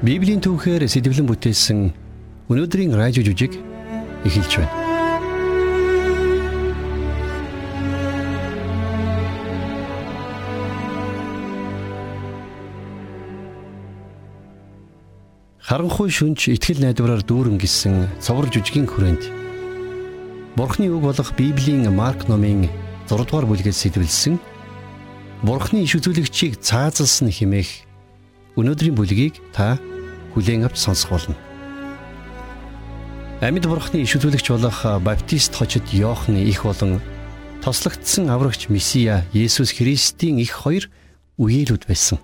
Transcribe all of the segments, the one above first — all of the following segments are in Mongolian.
Библийн түүхээр сэтгэлэн бүтээсэн өнөөдрийн радио жүжиг эхэлж байна. Харанхуй шүнж итгэл найдвараар дүүрэн гисэн цовруг жүжигийн хүрээнд Бурхны үг болох Библийн Марк номын 6 дугаар бүлгээс сэтвэлсэн Бурхны иш үзүүлэгчийг цаазалсан хэмээх өнөөдрийн бүлгийг та хүлээн авч сонсох болно. Амьд бурхны иш үзүүлэгч болох Баптист хожид Иохны их болон тослогдсон аврагч Месиа Есүс Христийн их хоёр үеэлүүд байсан.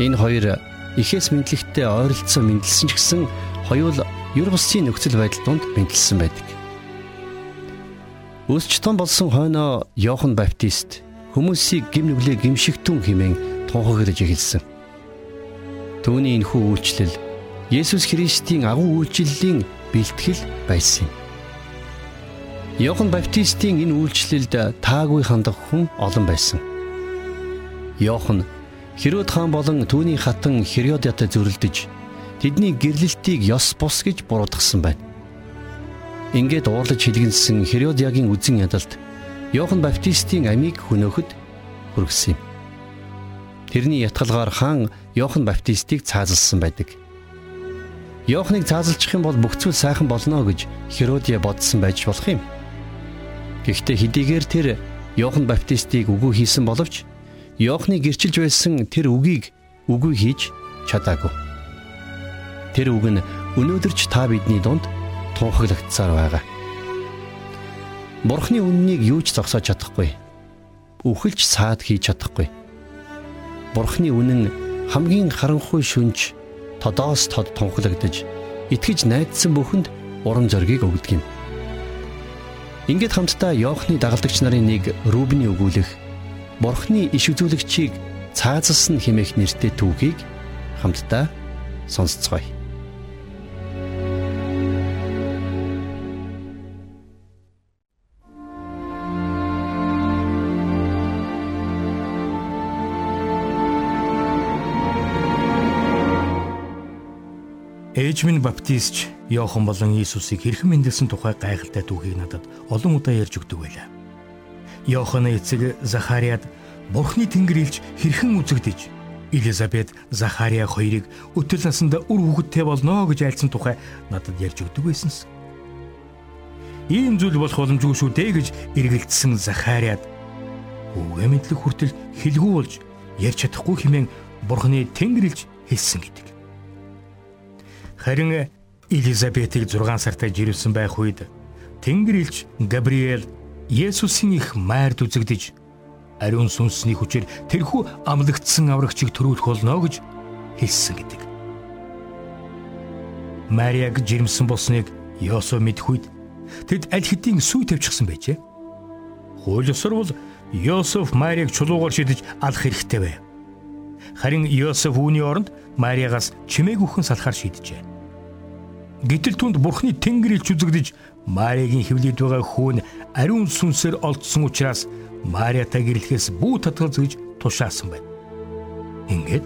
Энэ хоёр ихээс мэдлэгтэй ойролцоо мэдлсэн ч гэсэн хоёул юр бусын нөхцөл байдал донд мэдлсэн байдаг. Өсч том болсон хойноо Иохан Баптист хүмүүсийг гим нүглээ гимшигтэн хэмээн тунхаглаж эхэлсэн. Түүний энэхүү үйлчлэл Есүс Христийн агуу үйлчлэлийн бэлтгэл байсан юм. Иохан Баптистийн энэ үйлчлэлд таагүй хандах хүн олон байсан. Иохан Херод хаан болон түүний хатан Херодятай зөрөлдөж тэдний гэрлэлтийг ёс бус гэж буруудгсан байна. Ингээд уурлаж хилгэнсэн Херодягийн үзэн ядалт Иохан Баптистийн амийг хөнөөхөд хүргэсэн юм. Тэрний ятгалгаар хаан Иохан Баптистыг цаазалсан байдаг. Иоханыг цаазалчих юм бол бүх зүйл сайхан болно гэж Херодия бодсон байж болох юм. Гэхдээ хэдийгээр тэр Иохан Баптистыг үгүй хийсэн боловч Иохны гэрчилж байсан тэр үгийг үгүй хийж чадаагүй. Тэр үг нь өнөөдөр ч та бидний дунд тунхаглагдсаар байгаа. Бурхны үннийг юу ч зогсоож чадахгүй. Үхэлж саад хийж чадахгүй Бурхны үнэн хамгийн харанхуй шүнж тодоос тод тунхлагдаж итгэж найдсан бүхэнд урам зориг өгдөг юм. Ингээд хамтдаа Йоохны дагалдагч нарын нэг Рубны өгүүлэх Бурхны иш үзүүлэгчийг цаазалсан хэмээх нэртэй түүхийг хамтдаа сонсцгоё. Ээж минь баптистч Иохан болон Иесусыг хэрхэн мэндэлсэн тухай гайхалтай түүхийг надад олон удаа ярьж өгдөг байлаа. Иоханы эцэг Захариад Бурхны тэнгэр илж хэрхэн үзэгдэж Элизабет Захариа хоёрыг өтөл насанда үр хүүхэдтэй болно гэж айлцсан тухай надад ярьж өгдөг байсанс. Ийм зүйл болох боломжгүй шүү дээ гэж эргэлдсэн Захариад үгээ мэдлэг хүртэл хэлгүй болж ярьж чадахгүй хэмээн Бурхны тэнгэр илж хэлсэн гэдэг. Харин Элизабетийг 6 сартай жирэмсэн байх үед Тэнгэр илч Габриэл Есүсийн их майрд үзэгдэж ариун сүнсний хүчээр тэрхүү амлагдсан аврагчийг төрүүлэх болно гэж хэлсэн гэдэг. Мариаг жирэмсэн болсныг Йосеф мэдэх үед тэд аль хэдийн сүй тавьчихсан байжээ. Хууль ёсоор бол Йосеф Мариаг чулуугаар шидэж алах хэрэгтэй байв. Харин Йосеф үүний оронд Мариагаас чимээг үхэн салахар шийджээ. Гэтэл түнд Бурхны тэнгэр илч үзэгдэж Мариагийн хөвлөд байгаа хүүн ариун сүнсээр олдсон учраас Мариатай гэрлэхээс бүү татгалз гэж тушаасан байна. Ингээд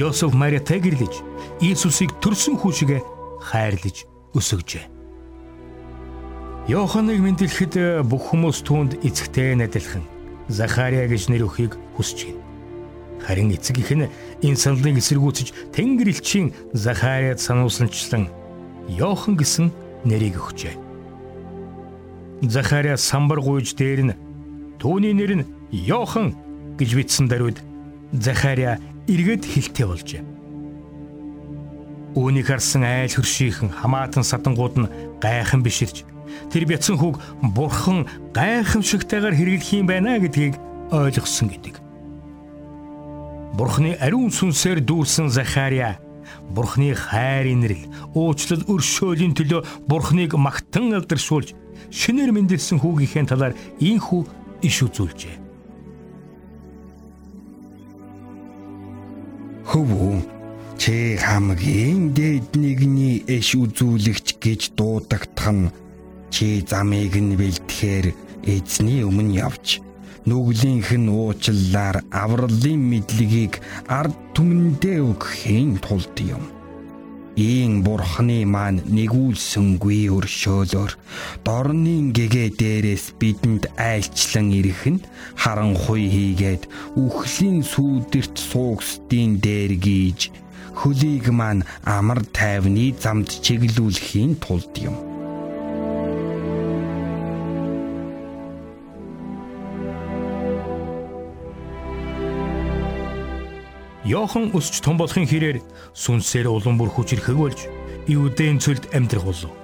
Йосеф Мариатай гэрлэж Иесусыг төрсөн хүү шигэ хайрлаж өсөжээ. Йоханыг мэдлэхэд бүх хүмүүс түүнд эцэгтэй найдалхан Захария гэж нэр өгөхийг хүсэж байна. Харин эцэг их нь энэ саналыг эсэргүүцэж Тэнгэр элчийн Захариад сануулсанчлан Йохан гэсэн нэрийг өгчээ. Захариа самбар гуйж дээр нь түүний нэр нь Йохан гэж бичсэн даруйд Захариа эргээд хилтэй болжээ. Үүнийг харсан айл хөршийнхэн хамаатан садангууд нь гайхан биширч тэр бяцхан хүүг бурхан гайхамшигтайгаар хэрэглэх юм байна гэдгийг ойлгосон гэдэг. Бурхны ариун сүнсээр дүүрсэн Захариа Бурхны хайр инрэл, уучлал өршөөлийн төлөө Бурхныг магтан алдаршуулж шинээр мэндэлсэн хүүгийнхээ талаар ийхүү иш үзүүлжээ. Хөвөө чи хамгийн дээд нэгний иш үзүүлэгч гэж дуудагдах нь чи замыг нь бэлтгэхээр эзний өмнө явж нүглийнх нь уучлалаар авралын мэдлэгийг ард түмэндээ өгөхийн тулд юм. Ийн бурхны маань нэгүүлсэнгүй өршөөлөөр дорны гэгээ дээрээс бидэнд айлчлан ирэх нь харанхуй хийгээд үхлийн сүудэрт суугсдийн дээр гийж хөлийг маань амар тайвны замд чиглүүлэхийн тулд юм. Йохан өсч том болохын хэрээр сүнсээр улам бүр хүчрэхэг болж Иудын цөлд амьдрах болов.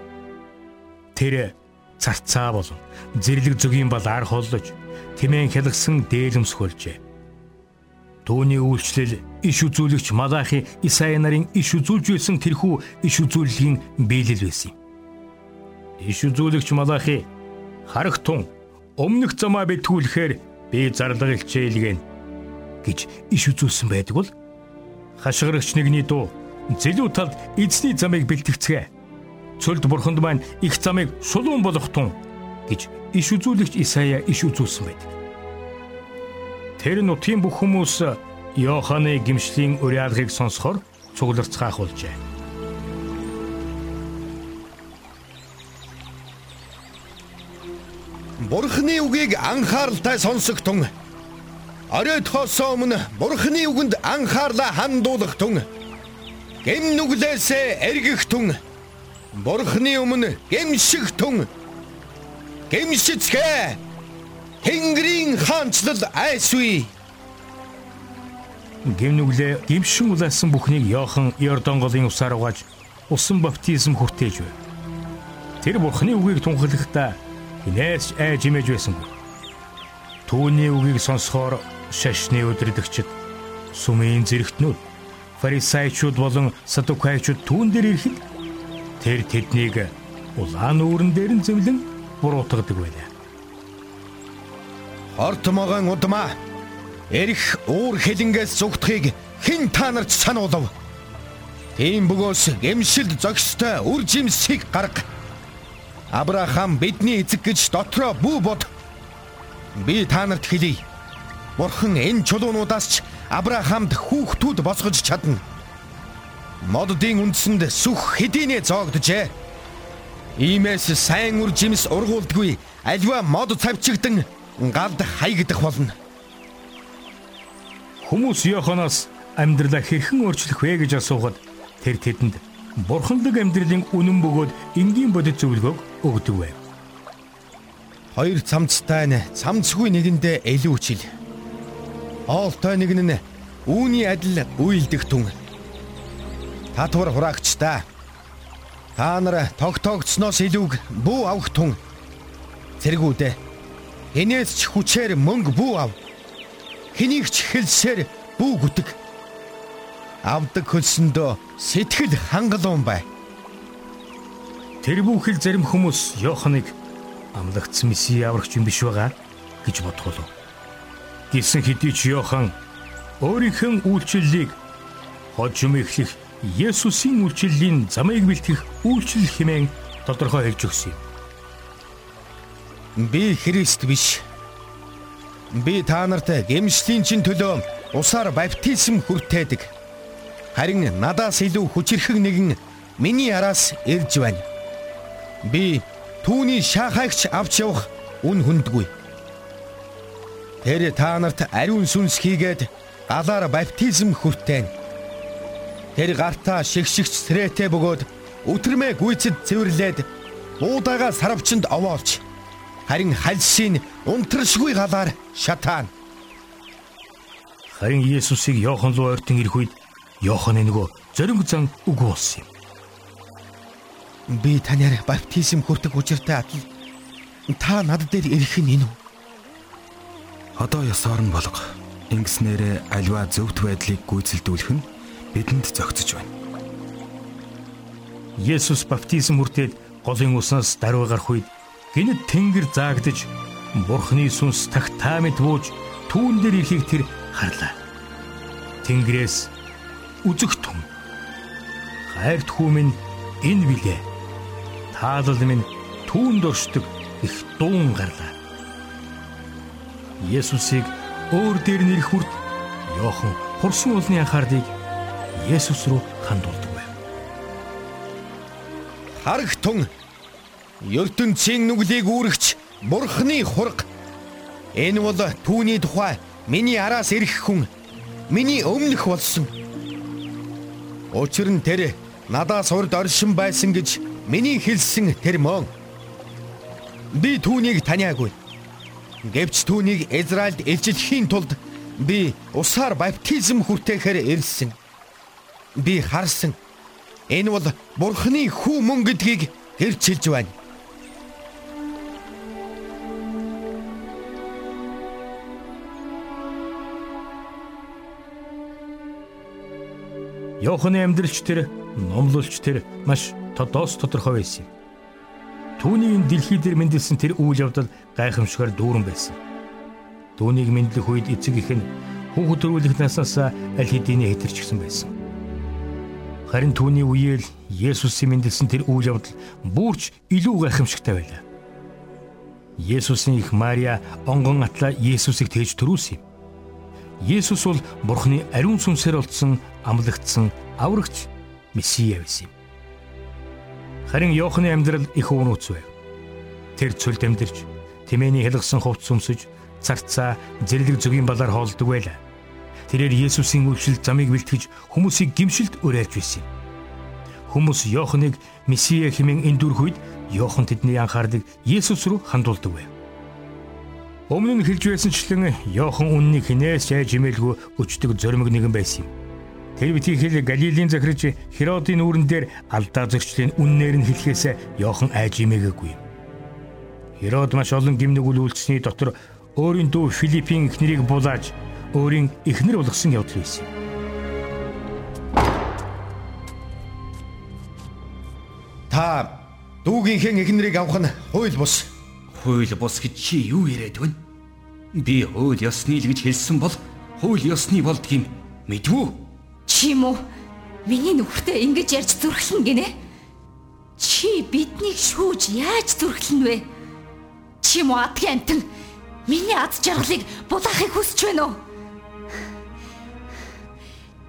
Тэр царцаа болон зэрлэг зүгийн бал ар холлож тэмээн хялгсан дээлэмсгөлжээ. Төвний үйлчлэл иш үзүүлэгч Малахи Исаи нарын иш үзүүлж байсан тэрхүү иш үзүүллийн биелэл байсан юм. Иш үзүүлэгч Малахи харагтун өмнөх замаа битгүүлэхээр би зарлага илчээлгэн гэж иш үзүүлсэн байдаг бол хашгирагч нэгний дуу зэлүү талд эзний замыг бэлтгэцгээ. Цөлд бурханд маань их замыг шулуун болгох тун гэж иш үзүүлэгч Исая иш үзүүлсэн байдаг. Тэр нутгийн бүх хүмүүс Йоханы гимшлийн уриалгыг сонсохоор цугларцгаах болжээ. Бурхны үгийг анхааралтай сонсогтун Оройдхоос өмнө Бурхны үгэнд анхаарлаа хандуулах тун. Гэм нүглээсээ эргэх тун. Бурхны өмнө гэмших тун. Гэмшицгээ. Тэнгэрийн хаанчлал айсвэ. Гэм нүглээ гимшин улаасан бүхнийг Йохан Йордан голын усаар угааж усан баптизм хүртээж байв. Тэр Бурхны үгийг тунхаглахдаа хинээс айж имэж байсангүй. Түүний үгийг сонсохоор шашны өдөрдөгчд сүмийн зэрэгтнүүд фарисеучуд болон садукайчуд түүн дээр ирэхэд тэр тэднийг улаан үүрэн дээр нь зэмлэн буруутгадаг байлаа. Хортмогон удмаа эрх уур хилэнгээс зүгтхийг хэн та нарт сануулв? Тийм бөгөөс гэмшилд зогстой үр жимсийг гарга. Авраам бидний эзэг гэж дотроо бүү бод. Би та нарт хэлье Бурхан энэ чулуунуудаас ч Авраамд хүүхдүүд босгож чадна. Моддын үндсэнд сүх хэдийнэ зоогджээ. Иймээс сайн үр жимс ургуулдгүй альва мод цавчигдан галд хаягдах болно. Хүмүүс Йоханаас амьдралаа хэрхэн өөрчлөх вэ гэж асуухад тэр тэдэнд бурханлаг амьдралын үнэн бөгөөд энгийн бодит зөвлөгөөг өгдөг байв. Хоёр цамцтай нь цамцгүй нэгэндээ илүү хичил Оолтой нэг нь үүний адил үйлдэх түн. Татвар хураагч та. Та нар тогтоогдсноос илүүг бүү авах түн. Цэргүүдээ. Энээс ч хүчээр мөнгө бүү ав. Хэнийг ч хэлсээр бүү гүтэг. Авдаг хөлсөндөө сэтгэл хангалуун бай. Тэр бүхэл зарим хүмүүс Йоханыг амлагдсан месси аврагч юм биш байгаа гэж бодголоо гэсэн хэдий ч Йохан өөрийнхөө үйлчлэлийг хожим эхлэх Есүсийн үйлчлэлийн замыг бэлтгэх үйлчлэл хэмээн тодорхой хэлж өгсөн юм. Би Христ биш. Би та нарт гэмшлийн чин төлөө усаар баптизм хүртээдэг. Харин надаас илүү хүчирхэг нэгэн миний араас ирж байна. Би түүний шахаагч авч явах үн хүндгүй. Тэр та нарт ариун сүнс хийгээд галаар баптизм хүртээн. Тэр гартаа шигшигч црээтэй бөгөөд өтөрмөө гүйцэд цэвэрлээд буудаага сарвчанд овоолч харин хальшийн унтрашгүй галаар шатаана. Харин Есүсийг Йохан руу ойртон ирэх үед Йоханы нөгөө зориг зан үгүй болсон юм. Би танаар баптизм хүртэх учиртай адил та над дээр ирэх нь энэ үү? Одоо ёсоор нь болго. Ингэснээр альва зөвхт байдлыг гүйцэлдүүлэх нь бидэнд зохицож байна. Есүс баптизм хүртээд голын уснаас даруй гарах үед гинэд тэнгэр заагдж Бурхны сүнс тагтаа мэд бууж түүн дээр ирэхийг тэр харлаа. Тэнгэрээс үзэх түн. Хайрт хүү минь энэ билээ. Таалал минь түүнд оршдог их дуун гарлаа. Есүсийг өөр дээр нэрх хүрт Йохан хурсан уулны анхаарлыг Есүс рүү хандуулдаг байв. Харагтун ертөнцийн нүглийг үүрэгч Бурхны хург. Энэ бол түүний тухай миний араас ирэх хүн миний өмнөх болсон. Учир нь тэр надаас урд оршин байсан гэж миний хэлсэн тэр мөн. Би түүнийг таниагүй. Гэвч түүнийг Израильд илчлэхийн тулд би усаар баптизм хүртээхээр ирсэн. Би харсан. Энэ бол Бурхны хүү мөн гэдгийг гэрч хэлж байна. Йоханы амьдралч тэр, номлолч тэр маш тодоос тодорхой байсан юм. Түүний энэ дэлхий дээр мэндэлсэн тэр үйл явдал гайхамшигар дүүрэн байсан. Түүнийг мэдлэх үед эцэг их нь хүүхэд төрүүлэх наснаас аль хэдийн хэтэрчихсэн байсан. Харин түүний үеэл Есүсийн мэндэлсэн тэр үйл явдал бүрч илүү гайхамшигтай байлаа. Есүсийн их Мария онгон атла Есүсийг тээж төрүүлсэн юм. Есүс бол Бурхны ариун сүнсээр олдсон амлагдсан аврагч Месиа байсан юм. Харин Иохны амьдрал их уунууц байв. Тэр цөлд амьдарч тэмээний хэлгсэн хувцс өмсөж царцаа зэрлэг зүгийн балаар хоолдог байлаа. Тэрээр Есүсийн үйлчлэл замыг бэлтгэж хүмүүсийг гимшилд уриалж байсан юм. Хүмүүс Иохныг Месиа хэмээн эндүрх үед Иохан тэдний анхаарлыг Есүс рүү хандуулдаг байв. Өмнө нь хэлж байсанчлан Йохан үннийг хинээс яаж имэлгүй өчтөг зоримог нэгэн байсан юм. Тэр битгий хэл Галилийн захирч Херодын үүрэн дээр алдаа зөрчлийн үннээр нь хэлхээс Йохан айж имээгээгүй. Херод маш олон гимнэг үл үйлцсэний дотор өөрийн дүү Филиппийн эхнэрийг булааж өөрийн эхнэр болгосон явдал байсан юм. Та дүүгийнхээ эхнэрийг авах нь хууль бус хууль бус гэж чи юу яриад байна? Би хууль ёсны л гэж хэлсэн бол хууль ёсны болдгийм мэдвүү? Чи юм уу? Миний нөхөртэй ингэж ярьж зүрхлэн гинэ? Чи биднийг шүүж яаж зүрхлэн вэ? Чи муу адгийн амтан миний ад жаргалыг булаахыг хүсэж байна уу?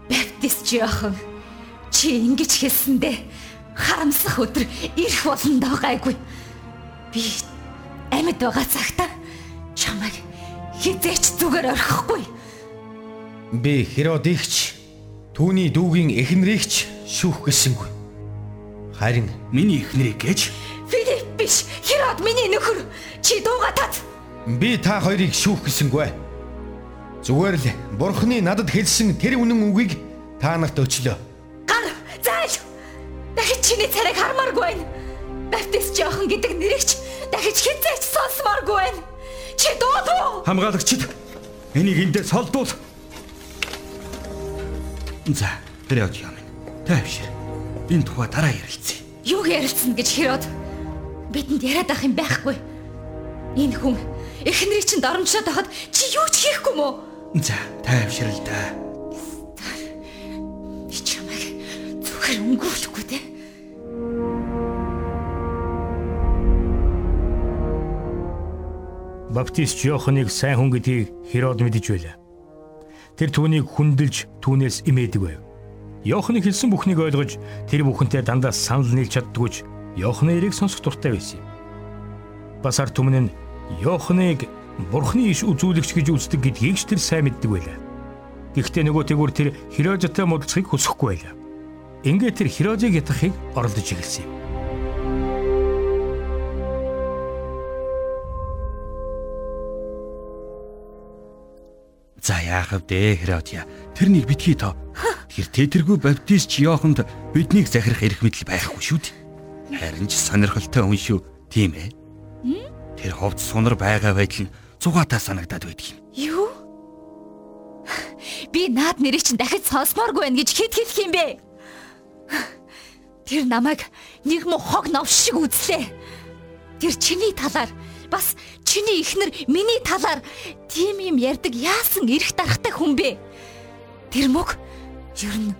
Баптист Жохан чи ингэж хэлсэндээ харамсах өдөр ирэх болно доо гайгүй. Би амьд байгаа цагта чамайг хизээч зүгээр орхихгүй. Би Херодигч түүний дүүгийн эхнэрийгч шүүх гэсэнгүй. Харин миний эхнэрийг гэж Филипп биш Херод миний нөхөр чи дууга тат. Би та хоёрыг шүүх гэсэнгүй. Зүгээр л Бурхны надад хэлсэн тэр үнэн үгийг та нарт өчлөө. Гар зайл. Дахиж чиний царайг хармааргүй байна. Баптист жоохон гэдэг нэрэгч дахиж хизээч сонсмооргүй байна. Чи дуудуу. Хамгаалагчид энийг эндээ солдуул. За, тэр яа юм. Тайвшир. Энэ тухай дараа ярилцъя. Юу ярилцсан гэж хэрод бидэнд яриад ах юм байхгүй. Энэ хүн эхнэрийг чинь доромжлоод байхад чи юу ч хийхгүй мөө? За, тайвширл да. Би чамайг зүгээр өнгөрүүлэхгүй те. Баптист Йоханыг сайн хүн гэдгийг Херод мэдэж байлаа. Тэр түүнийг хүндэлж түүнээс имээдэг байв. Йоханы хэлсэн бүхнийг ойлгож тэр бүхэнтэй дандаа санал нийлж чаддгүйч Йоханы ирийг сонсох дуртай байсан юм. Бас ард түмэн нь Йоханыг Бурхны иш үзүүлэгч гэж үздэг гэдгийг ч тэр сайн мэддэг байлаа. Гэхдээ нөгөө тэгүр тэр Херодтой муудалцахыг хүсэхгүй байлаа. Ингээд тэр Херодыг ятгахыг оролдож эхэлсэн юм. За яах вэ Херодия? Тэрнийг битгий тоо. Тэр тэтэргүй баптист Йоханд биднийг захирах эрх мэдэл байхгүй шүү дээ. Харин ч сонирхолтой хүн шүү. Тийм ээ. Тэр ховд сунар байгаа байдал нь зугаатай санагдаад байдаг юм. Юу? Би наад нэрийг чинь дахиж сонсмооргүй байна гэж хэд хэлэх юм бэ? Тэр намайг нэг муу хог нов шиг үзлээ. Тэр чиний талаар бас чиний ихнэр миний талаар тийм юм ярьдаг яасан эрх дарахтай хүн бэ? Тэр мөг ер нь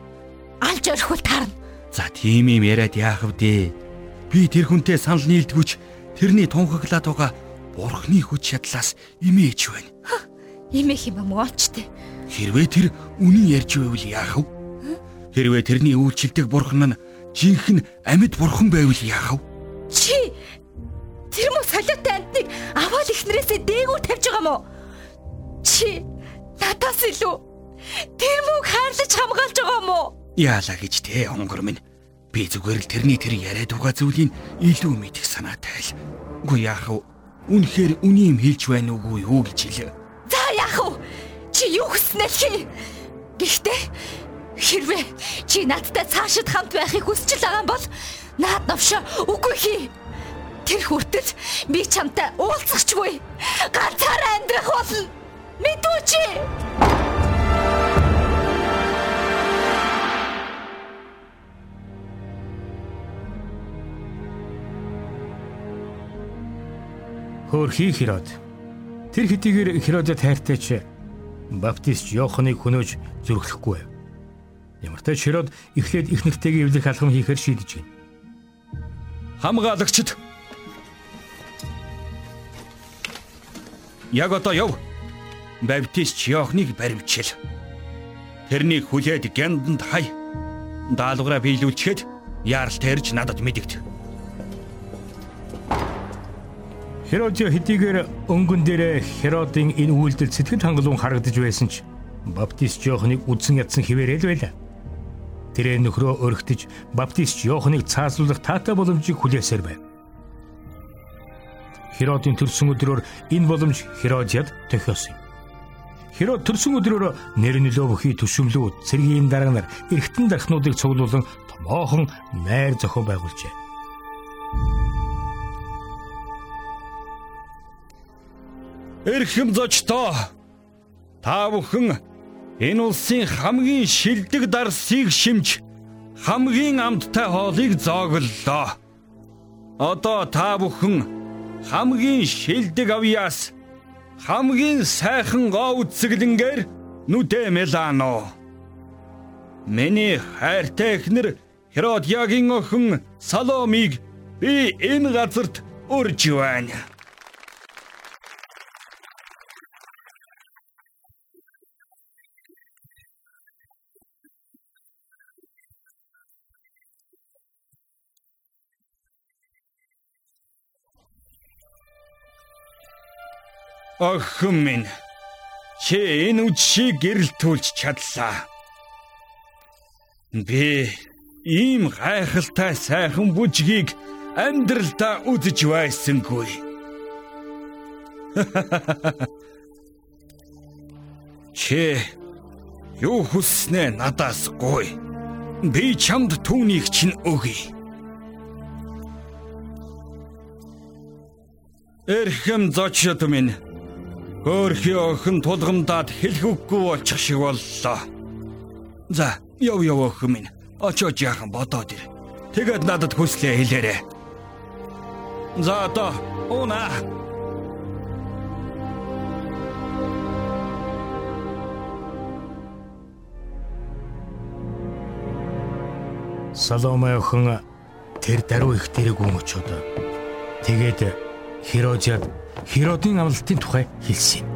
алж орхивол таарна. За тийм юм яриад яах вэ? Би тэр хүнтэй санал нийлдэггүй тэрний тунхаглаад байгаа Бурхны хүч чадлаас имээж байна. Имэх юм мөөчтэй. Хэрвээ тэр үнэн ярьж байвал яах вэ? Хэрвээ тэрний үйлчлдэг бурхан нь жинхэнэ амьд бурхан байвал яах вэ? Тэр мө солиотой амтныг аваад ихнэрээсээ дээгүүр тавьж байгаа мó? Чи надаас илүү тэр мөг хайрлаж хамгаалж байгаа мó? Яалаа гэж те онгор минь. Би зүгээр л тэрний тэр яриад байгаа зүйлийг илүү мэдэх санаатай л. Үгүй яах вэ? Үнэхээр үний юм хэлж байна уугүй юу гэж хэлээ. За яах вэ? Чи юу хүснэ л хий. Гэхдээ хэрвээ чи надтай цаашид хамт байхыг хүсэж байгаа бол наад навшаа үгүй хий. Тэр хүртэл би чамтай уулзахчгүй. Ганцаараа амьдрах болно. Мэдвүү чи? Хөрхий Херод. Тэр хэдийгээр Херодод хайртайч баптист Иоханыг хөнөөж зүрхлэхгүй байв. Ямар ч Херод эхлээд их нэртэйг эвлэх алхам хийхээр шийдэж байна. Хамгаалагчд Яг одоо яв. Баптист Иохныг баримчил. Тэрнийг хүлээд гянданд хай. Даалгавраа биелүүлчихэд яаралтай ирж надад мэдэгд. Херодио хэдийгээр өнгөн дээр Херодын энэ үйлдэл сэтгэл хангалуун харагдаж байсан ч Баптист Иоханыг үдсэн ядсан хിവэрэл байла. Тэрээр нөхрөө өргөтөж Баптист Иоханыг цаазлуулах таатай боломжийг хүлээсээр байв. Херодын төрсөн өдрөөр энэ боломж Херодиад тохиосон юм. Херод төрсөн өдрөөр нэр нөлөө бүхий төшөмлүүд цэргийн дарга нар эргэтэн дархнуудыг цуглуулan томоохон найр зохион байгуулжээ. Эрхэм зочдоо та бүхэн энэ улсын хамгийн шилдэг дарсыг шимж хамгийн амттай хоолыг зооглолоо. Одоо та бүхэн хамгийн шилдэг авьяас хамгийн сайхан гоо үцгэлэнгээр нүдэ мелано. Миний хайртай эхнэр Херодиагийн охин Саломиг би энэ газарт урьж байна. Охин минь чи энэ үдшийг гэрэлтүүлж чадлаа. Би ийм гайхалтай сайхан бүжгийг амьдралдаа үзэж байсангүй. Чи юу хүснэ надаас гуй. Би чамд түүнийг чинь өгье. Эрхэм зочид минь Хөөрхи охин тулгамдаад хэлэх үггүй болчих шиг боллоо. За, яв яв охин минь. Очоод яахан бодоод ир. Тэгэд надад хүслээ хэлээрэй. За одоо уна. Саломе охин тэр даруй их дэрэг очоод. Тэгээд Херодиад Херодын амлалтын тухай хэлсэн юм.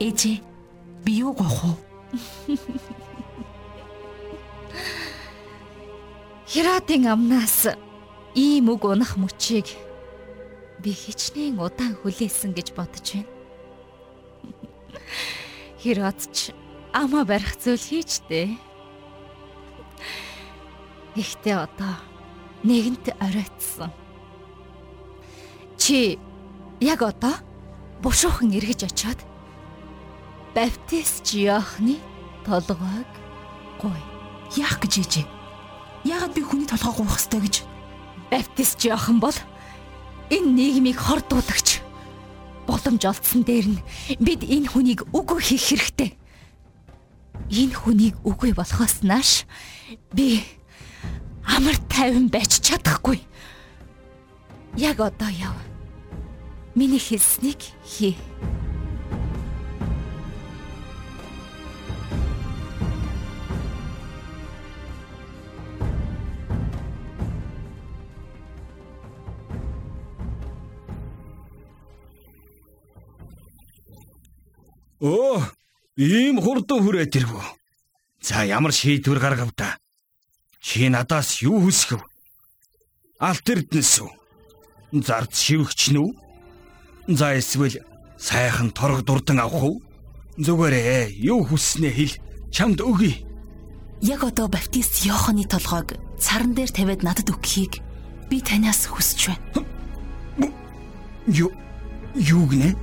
Ээжээ би юу гоох вэ? Херодын амнаас ийм үг унах мөчийг би хичнээн удаан хүлээсэн гэж бодож байна. Херод ч амаа барих зүйл хийчтэй. Гэхдээ одоо нэгэнт оройтсан. Чи яг одоо бушуухан эргэж очиод баптист Иохны толгойг гуй. Яах гэж ээжээ? Яагаад би хүний толгой гуйх ёстой гэж? Баптист Иохан бол энэ нийгмийг хордуулагч. Боломж олдсон дээр нь бид энэ хүнийг үгүй хийх хэрэгтэй. Энэ хүнийг үгүй болохоос нааш би амар тайван байж чадахгүй. Яг одоо яв. Миний хэлснийг хий. Оо, ийм хурдан хүрээд ирв. За ямар шийдвэр гаргав та? Чи надаас юу хүсэх вэ? Алт эрдэнэс үү? Зард шивгч нү? За эсвэл сайхан торог дурдан авах уу? Зүгээрээ юу хүснээ хэл чамд өгье. Яг одоо баптист Иоханы толгойг царан дээр тавиад надад өгөхийг би танаас хүсэж байна. Юу юу гинэ?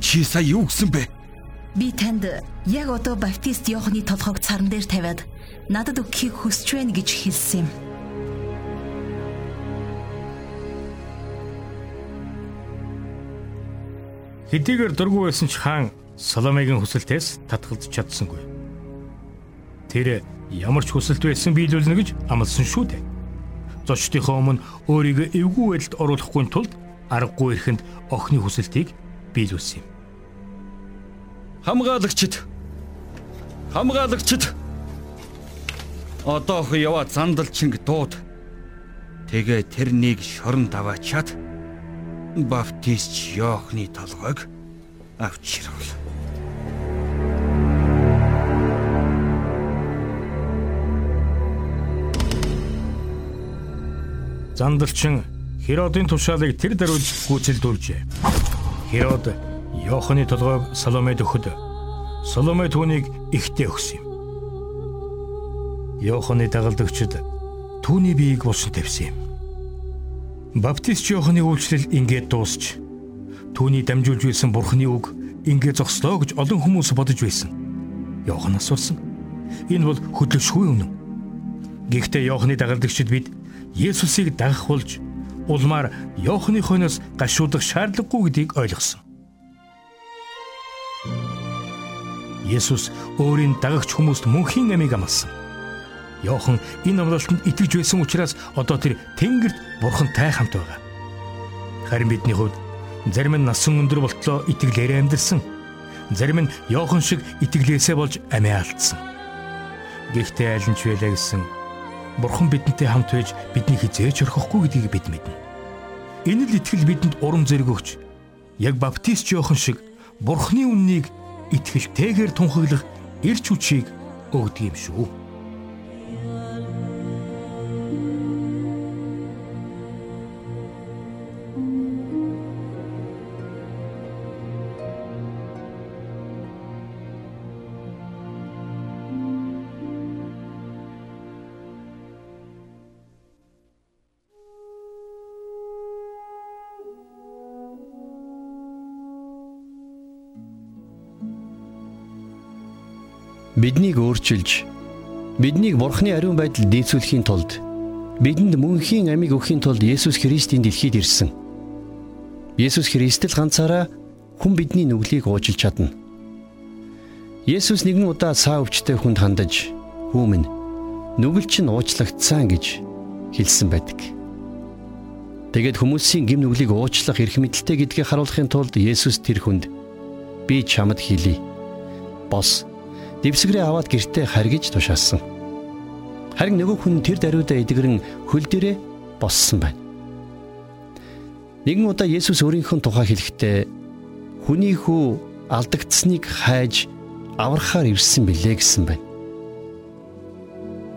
Чи сая юу гэсэн бэ? Би танд яг одоо баптист Иоханы толгойг царан дээр тавиад надад өгөхийг хүсэж байна гэж хэлсэн юм. Хэдийгээр дургүй байсан ч хаан Соломегийн хүсэлтээс татгалзах чадсангүй. Тэр ямар ч хүсэлт байсан биелүүлнэ гэж амласан шүү дээ. Зочдынхоо өмнө өөрийгөө эвгүй байдалд оруулахгүй тулд аргагүй ихэнд охины хүсэлтийг биелүүлсэн юм. Хамгаалагчд Хамгаалагчд Одоох яваа зандалчинг дууд. Тэгээ тэрнийг шорон даваачаад баптист Йоохны толгойг авч ирвэл. Зандалчин Херодын тушаалыг тэр даруйд гүйцэлдүүлжээ. Херод Йоохны толгойг Соломед өгөхөд Соломе түүнийг ихтэй өгсөн юм. Йоохны дагалдагчид түүний биеийг булсан тавьсан юм. Баптист Йоохны үйлчлэл ингээд дуусч түүний дамжуулж байсан Бурхны үг ингээд зогслоо гэж олон хүмүүс бодож байсан. Йохан асуусан. Энэ бол хөдлөшгүй үнэн. Гэхдээ Йоохны дагалдагчид бид Есүсийг дагах болж улмаар Йоохны хойноос гашуудах шаардлагагүй гэдгийг ойлгосон. Есүс өөрийн дагагч хүмүүст мөнхийн амийг амласан. Йохан энэ амлалтанд итгэж байсан учраас одоо тэр Тэнгэрт бурхантай хамт байгаа. Харин бидний хувьд зарим нь насан өндөр болтлоо итгэлээрээ амьдэрсэн. Зарим нь Йохан шиг итгэлээсээ болж амиа алдсан. Гэхдээ аль нь ч байлаа гэсэн Бурхан бидэнтэй хамт байж бидний хизээж орхихгүй гэдгийг бид мэднэ. Энэ л итгэл бидэнд урам зориг өгч яг баптист Йохан шиг Бурханы үннийг итгэлтэйгээр тунхаглах эрч хүчийг өгдөг юм шүү. Биднийг өөрчилж биднийг бурхны ариун байдал дээцүүлэхийн тулд бидэнд мөнхийн амийг өгөхийн тулд Есүс Христийн дэлхийд ирсэн. Есүс Христ л ганцаараа хүн бидний нүглийг уужилж чадна. Есүс нэгэн удаа цаа өвчтэй хүнд хандаж "Хүмүн нүгэл чинь уучлагдсан" гэж хэлсэн байдаг. Тэгээд хүмүүсийн гим нүглийг уучлах эрх мэдэлтэй гэдгийг харуулахын тулд Есүс тэр хүнд "Би чамд хэлий. Бос дэвсгэрээ аваад гертээ харгиж тушаасан. Харин нөгөө хүн тэр даруйдаа эдгэрэн хөл дээрээ боссон байна. Нэгэн удаа Есүс өөрийнхөө тухай хэлэхдээ хүний хүү алдагдсныг хайж аврахаар ирсэн билээ гэсэн байна.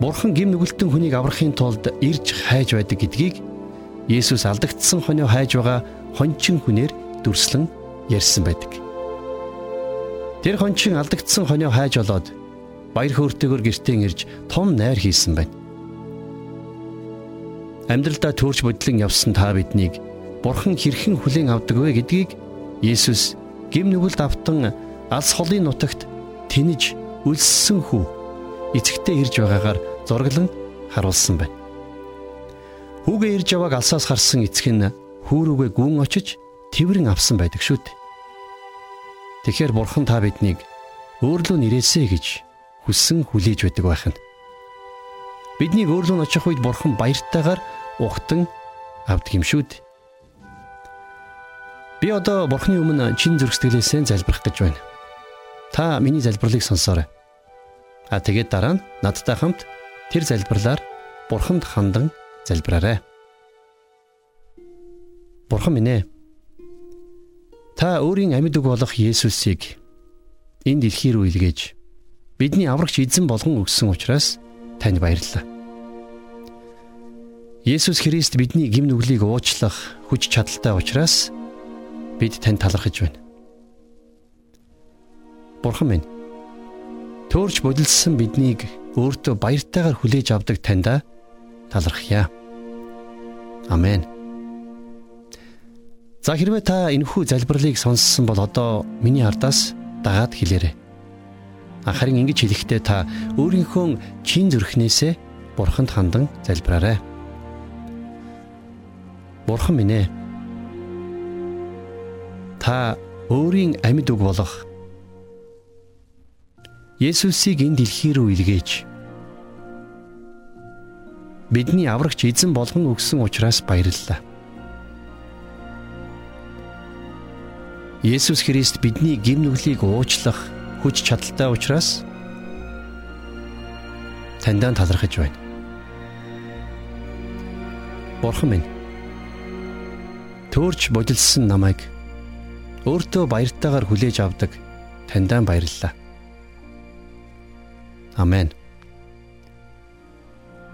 Бурхан гим нүгэлтэн хүнийг аврахын тулд ирж хайж байдаг гэдгийг Есүс алдагдсан хонио хайж байгаа хончин хүнээр дүрслэн ярьсан байдаг. Тэр хончин алдагдсан хонио хайж олоод баяр хөөртэйгээр гэртээ ирж том найр хийсэн байна. Амьдралдаа төрж бодлон явсан та биднийг Бурхан хэрхэн хүлээн авдаг вэ гэдгийг Есүс гим нүгэлд автан алс холын нутагт тэнэж үлссэн хүү эцэгтэй ирж байгаагаар зураглан харуулсан байна. Хүүгээ ирж явааг алсаас харсан эцэг нь хүүрүүгээ гүн очиж тэрвэрэн авсан байдаг шүү дээ. Тэгэхээр бурхан та биднийг өөрлөө нэрээсэ гэж хүссэн хүлээж байдаг байх нь. Бидний өөрлөө очих үед бурхан баяртайгаар ухтан авдаг юм шүү дээ. Би одоо бурханы өмнө чин зүрх сэтгэлээсээ залбирах гэж байна. Та миний залбирлыг сонсоорой. А тэгээд дараа нь надтай хамт тэр залбирлаар бурханд хандан залбираарай. Бурхан минь ээ Та өөрийн амьд үг болох Есүсийг энэ дэлхий рүү илгээж бидний аврагч эзэн болгон өгсөн учраас танд баярлалаа. Есүс Христ бидний гим нүглийг уучлах хүч чадалтай учраас бид танд талархаж байна. Бурхан минь төөрч бодилсан биднийг өөртөө баяртайгаар хүлээж авдаг таньда талархъя. Амен. За хэрвээ та энэхүү залбирлыг сонссон бол одоо миний ардаас дагаад хэлээрэй. Харин ингэж хэлэхдээ та өөрийнхөө чин зүрхнээсээ бурханд хандан залбираарай. Бурхан минь ээ. Та өөрийн амьд үг болох Есүсийг энэ дэлхий рүү илгээж бидний аврагч эзэн болгон өгсөн учраас баярлалаа. Есүс Христ бидний гим нүглийг уучлах хүч чадалтай учраас таньдаа талархаж байна. Бурхан минь төөрч бодилсан намайг өөртөө баяртайгаар хүлээж авдаг таньдаа баярлалаа. Амен.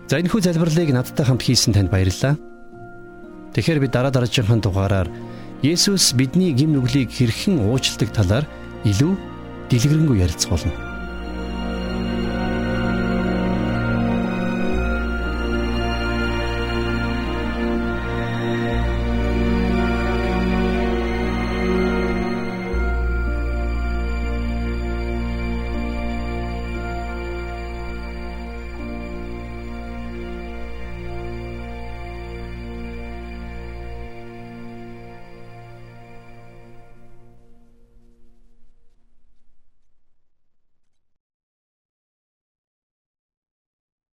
За энэ хүү залбирлыг надтай хамт хийсэн танд баярлалаа. Тэгэхээр би дараа дараагийн дугаараар Есүс бидний гим нүглийг хэрхэн уучладаг талаар илүү дэлгэрэнгүй ярилцгаулна.